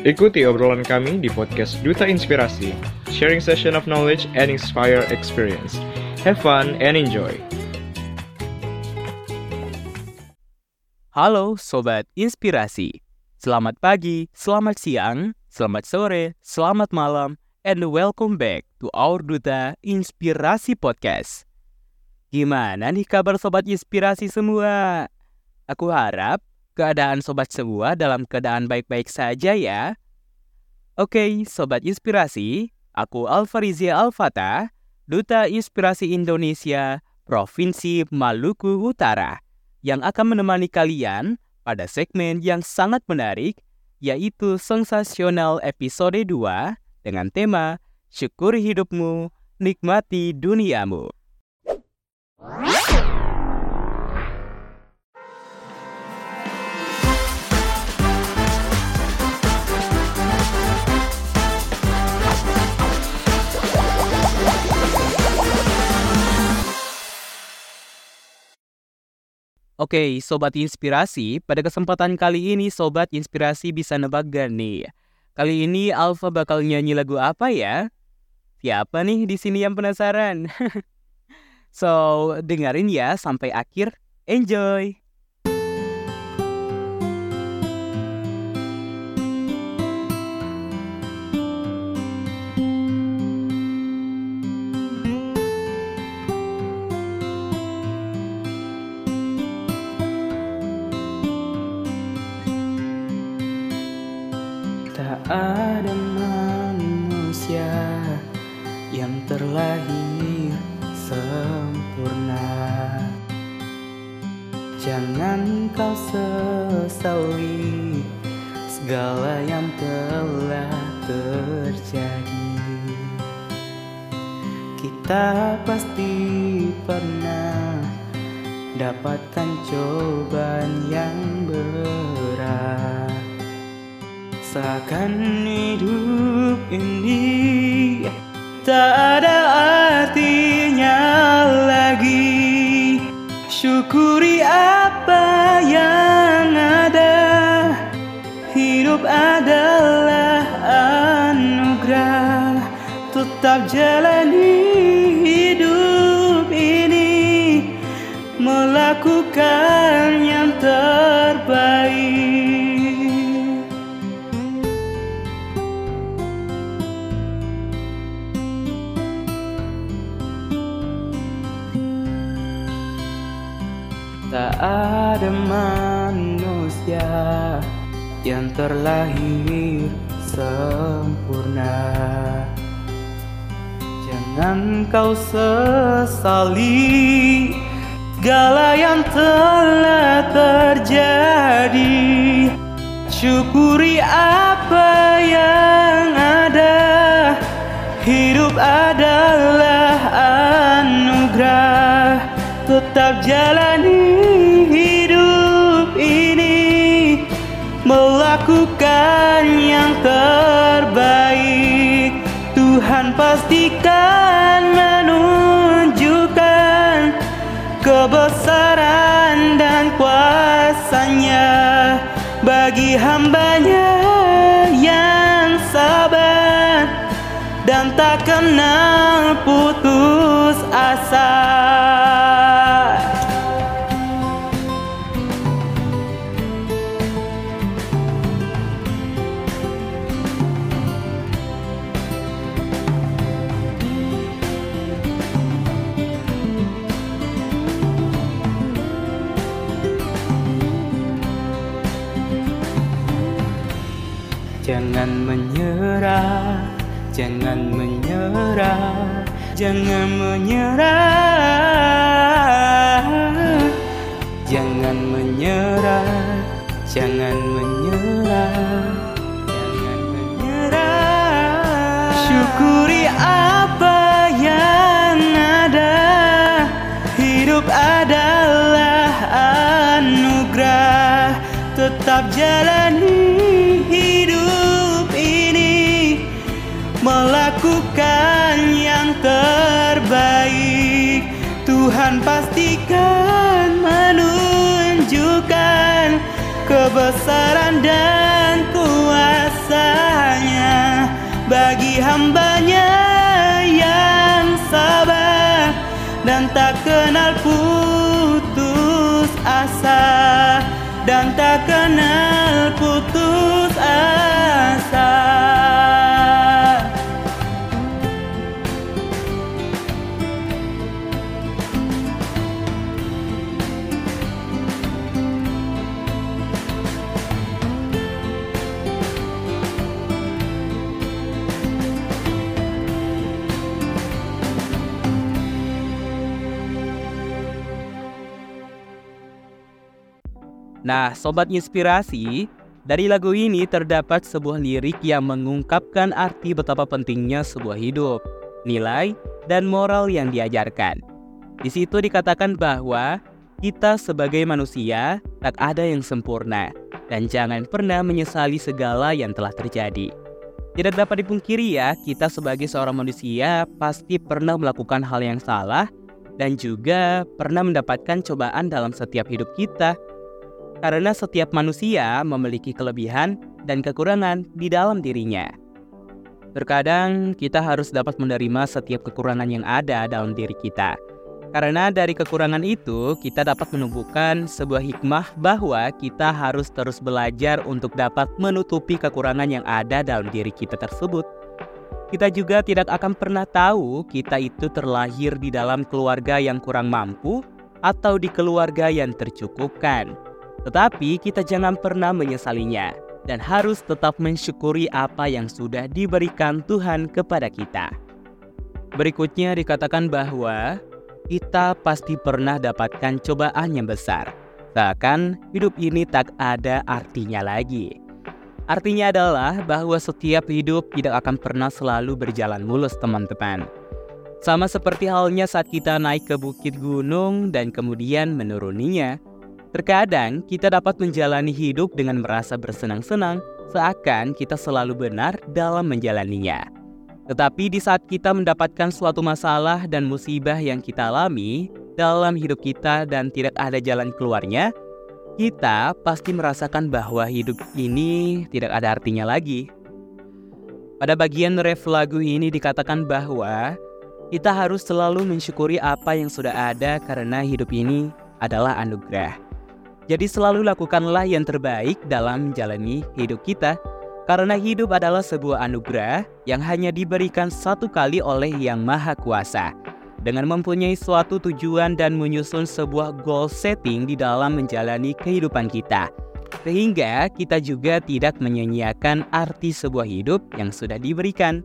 Ikuti obrolan kami di podcast Duta Inspirasi, sharing session of knowledge and inspire experience. Have fun and enjoy. Halo Sobat Inspirasi, selamat pagi, selamat siang, selamat sore, selamat malam, and welcome back to our Duta Inspirasi Podcast. Gimana nih kabar Sobat Inspirasi semua? Aku harap keadaan sobat semua dalam keadaan baik-baik saja ya. Oke, sobat inspirasi, aku Alfarizia Alfata, Duta Inspirasi Indonesia, Provinsi Maluku Utara, yang akan menemani kalian pada segmen yang sangat menarik, yaitu Sensasional Episode 2 dengan tema Syukuri Hidupmu, Nikmati Duniamu. Oke, Sobat Inspirasi, pada kesempatan kali ini Sobat Inspirasi bisa nebak gak nih? Kali ini Alfa bakal nyanyi lagu apa ya? Siapa nih di sini yang penasaran? so, dengerin ya sampai akhir. Enjoy! Jangan kau sesali segala yang telah terjadi. Kita pasti pernah dapatkan cobaan yang berat. Seakan hidup ini tak ada artinya lagi Syukuri apa yang ada. Hidup adalah anugerah. Tetap jalani sempurna. Jangan kau sesali segala yang telah terjadi. Syukuri apa yang ada. Hidup adalah anugerah. Tetap jalani hidup ini. Melakukan yang terbaik. Tuhan pastikan menunjukkan Kebesaran dan kuasanya Bagi hambanya yang sabar Dan tak kenal putus asa Jangan menyerah, jangan menyerah, jangan menyerah. Jangan menyerah, jangan menyerah, jangan menyerah. Syukuri apa yang ada. Hidup adalah anugerah. Tetap jalani Tuhan pastikan menunjukkan kebesaran dan kuasa jasanya bagi hambanya yang sabar dan tak kenal putus asa dan tak kenal Nah, sobat inspirasi, dari lagu ini terdapat sebuah lirik yang mengungkapkan arti betapa pentingnya sebuah hidup, nilai, dan moral yang diajarkan. Di situ dikatakan bahwa kita sebagai manusia tak ada yang sempurna dan jangan pernah menyesali segala yang telah terjadi. Tidak dapat dipungkiri ya, kita sebagai seorang manusia pasti pernah melakukan hal yang salah dan juga pernah mendapatkan cobaan dalam setiap hidup kita. Karena setiap manusia memiliki kelebihan dan kekurangan di dalam dirinya. Terkadang kita harus dapat menerima setiap kekurangan yang ada dalam diri kita. Karena dari kekurangan itu, kita dapat menumbuhkan sebuah hikmah bahwa kita harus terus belajar untuk dapat menutupi kekurangan yang ada dalam diri kita tersebut. Kita juga tidak akan pernah tahu kita itu terlahir di dalam keluarga yang kurang mampu atau di keluarga yang tercukupkan. Tetapi kita jangan pernah menyesalinya dan harus tetap mensyukuri apa yang sudah diberikan Tuhan kepada kita. Berikutnya dikatakan bahwa kita pasti pernah dapatkan cobaan yang besar. Seakan hidup ini tak ada artinya lagi. Artinya adalah bahwa setiap hidup tidak akan pernah selalu berjalan mulus, teman-teman. Sama seperti halnya saat kita naik ke bukit gunung dan kemudian menuruninya, terkadang kita dapat menjalani hidup dengan merasa bersenang-senang, seakan kita selalu benar dalam menjalaninya. Tetapi di saat kita mendapatkan suatu masalah dan musibah yang kita alami dalam hidup kita dan tidak ada jalan keluarnya, kita pasti merasakan bahwa hidup ini tidak ada artinya lagi. Pada bagian ref lagu ini dikatakan bahwa kita harus selalu mensyukuri apa yang sudah ada karena hidup ini adalah anugerah. Jadi selalu lakukanlah yang terbaik dalam menjalani hidup kita karena hidup adalah sebuah anugerah yang hanya diberikan satu kali oleh Yang Maha Kuasa. Dengan mempunyai suatu tujuan dan menyusun sebuah goal setting di dalam menjalani kehidupan kita. Sehingga kita juga tidak menyanyiakan arti sebuah hidup yang sudah diberikan.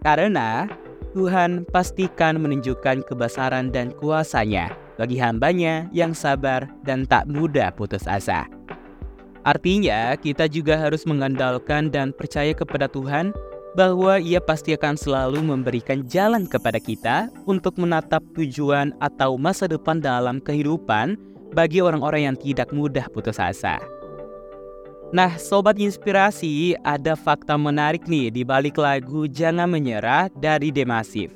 Karena Tuhan pastikan menunjukkan kebesaran dan kuasanya bagi hambanya yang sabar dan tak mudah putus asa. Artinya, kita juga harus mengandalkan dan percaya kepada Tuhan bahwa Ia pasti akan selalu memberikan jalan kepada kita untuk menatap tujuan atau masa depan dalam kehidupan bagi orang-orang yang tidak mudah putus asa. Nah, sobat inspirasi, ada fakta menarik nih di balik lagu Jangan Menyerah dari Demasif.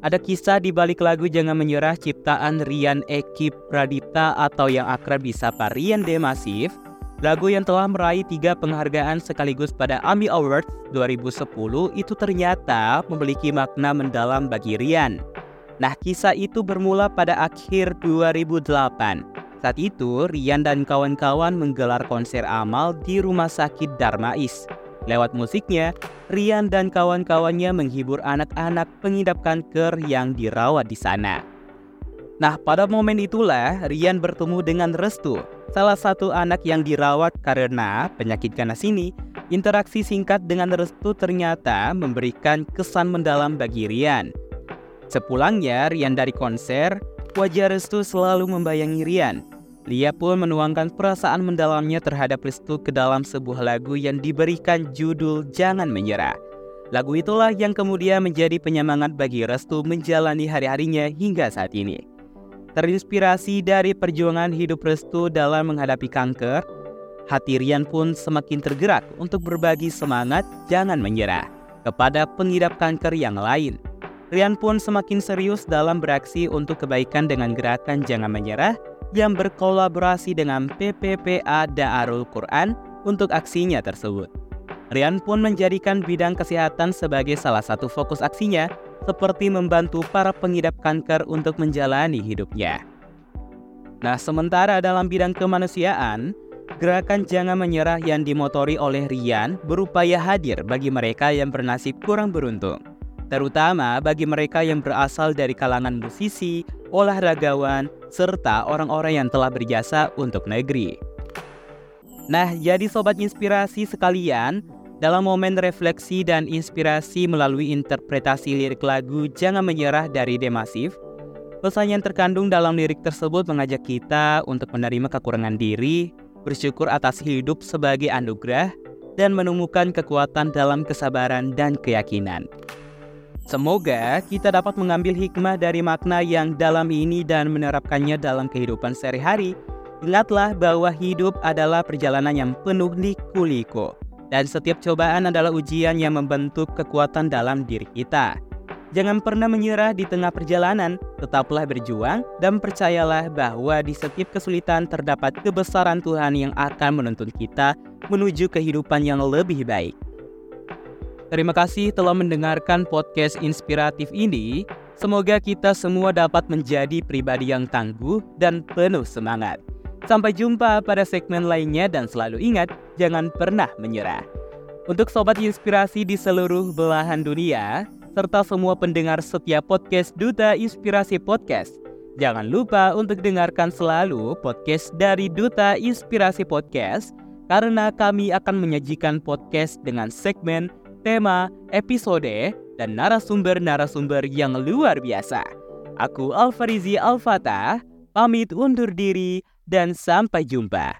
Ada kisah di balik lagu Jangan Menyerah ciptaan Rian Eki Pradita atau yang akrab disapa Rian Demasif Lagu yang telah meraih tiga penghargaan sekaligus pada AMI Awards 2010 itu ternyata memiliki makna mendalam bagi Rian. Nah, kisah itu bermula pada akhir 2008. Saat itu, Rian dan kawan-kawan menggelar konser amal di Rumah Sakit Darmais. Lewat musiknya, Rian dan kawan-kawannya menghibur anak-anak pengidap kanker yang dirawat di sana. Nah, pada momen itulah Rian bertemu dengan Restu, salah satu anak yang dirawat karena penyakit ganas ini. Interaksi singkat dengan Restu ternyata memberikan kesan mendalam bagi Rian. Sepulangnya Rian dari konser, wajah Restu selalu membayangi Rian. Lia pun menuangkan perasaan mendalamnya terhadap Restu ke dalam sebuah lagu yang diberikan judul Jangan Menyerah. Lagu itulah yang kemudian menjadi penyemangat bagi Restu menjalani hari-harinya hingga saat ini. Terinspirasi dari perjuangan hidup Restu dalam menghadapi kanker, hati Rian pun semakin tergerak untuk berbagi semangat jangan menyerah kepada pengidap kanker yang lain. Rian pun semakin serius dalam beraksi untuk kebaikan dengan gerakan Jangan Menyerah yang berkolaborasi dengan PPPA Da'arul Quran untuk aksinya tersebut. Rian pun menjadikan bidang kesehatan sebagai salah satu fokus aksinya, seperti membantu para pengidap kanker untuk menjalani hidupnya. Nah, sementara dalam bidang kemanusiaan, gerakan Jangan Menyerah yang dimotori oleh Rian berupaya hadir bagi mereka yang bernasib kurang beruntung, terutama bagi mereka yang berasal dari kalangan musisi, olahragawan, serta orang-orang yang telah berjasa untuk negeri. Nah, jadi sobat inspirasi sekalian, dalam momen refleksi dan inspirasi melalui interpretasi lirik lagu Jangan Menyerah dari Demasif, pesan yang terkandung dalam lirik tersebut mengajak kita untuk menerima kekurangan diri, bersyukur atas hidup sebagai anugerah, dan menemukan kekuatan dalam kesabaran dan keyakinan. Semoga kita dapat mengambil hikmah dari makna yang dalam ini dan menerapkannya dalam kehidupan sehari-hari. Ingatlah bahwa hidup adalah perjalanan yang penuh liku-liku dan setiap cobaan adalah ujian yang membentuk kekuatan dalam diri kita. Jangan pernah menyerah di tengah perjalanan, tetaplah berjuang dan percayalah bahwa di setiap kesulitan terdapat kebesaran Tuhan yang akan menuntun kita menuju kehidupan yang lebih baik. Terima kasih telah mendengarkan podcast inspiratif ini. Semoga kita semua dapat menjadi pribadi yang tangguh dan penuh semangat. Sampai jumpa pada segmen lainnya dan selalu ingat, jangan pernah menyerah. Untuk sobat inspirasi di seluruh belahan dunia, serta semua pendengar setiap podcast Duta Inspirasi Podcast, jangan lupa untuk dengarkan selalu podcast dari Duta Inspirasi Podcast, karena kami akan menyajikan podcast dengan segmen, tema, episode, dan narasumber-narasumber yang luar biasa. Aku Alfarizi Alfata, pamit undur diri dan sampai jumpa.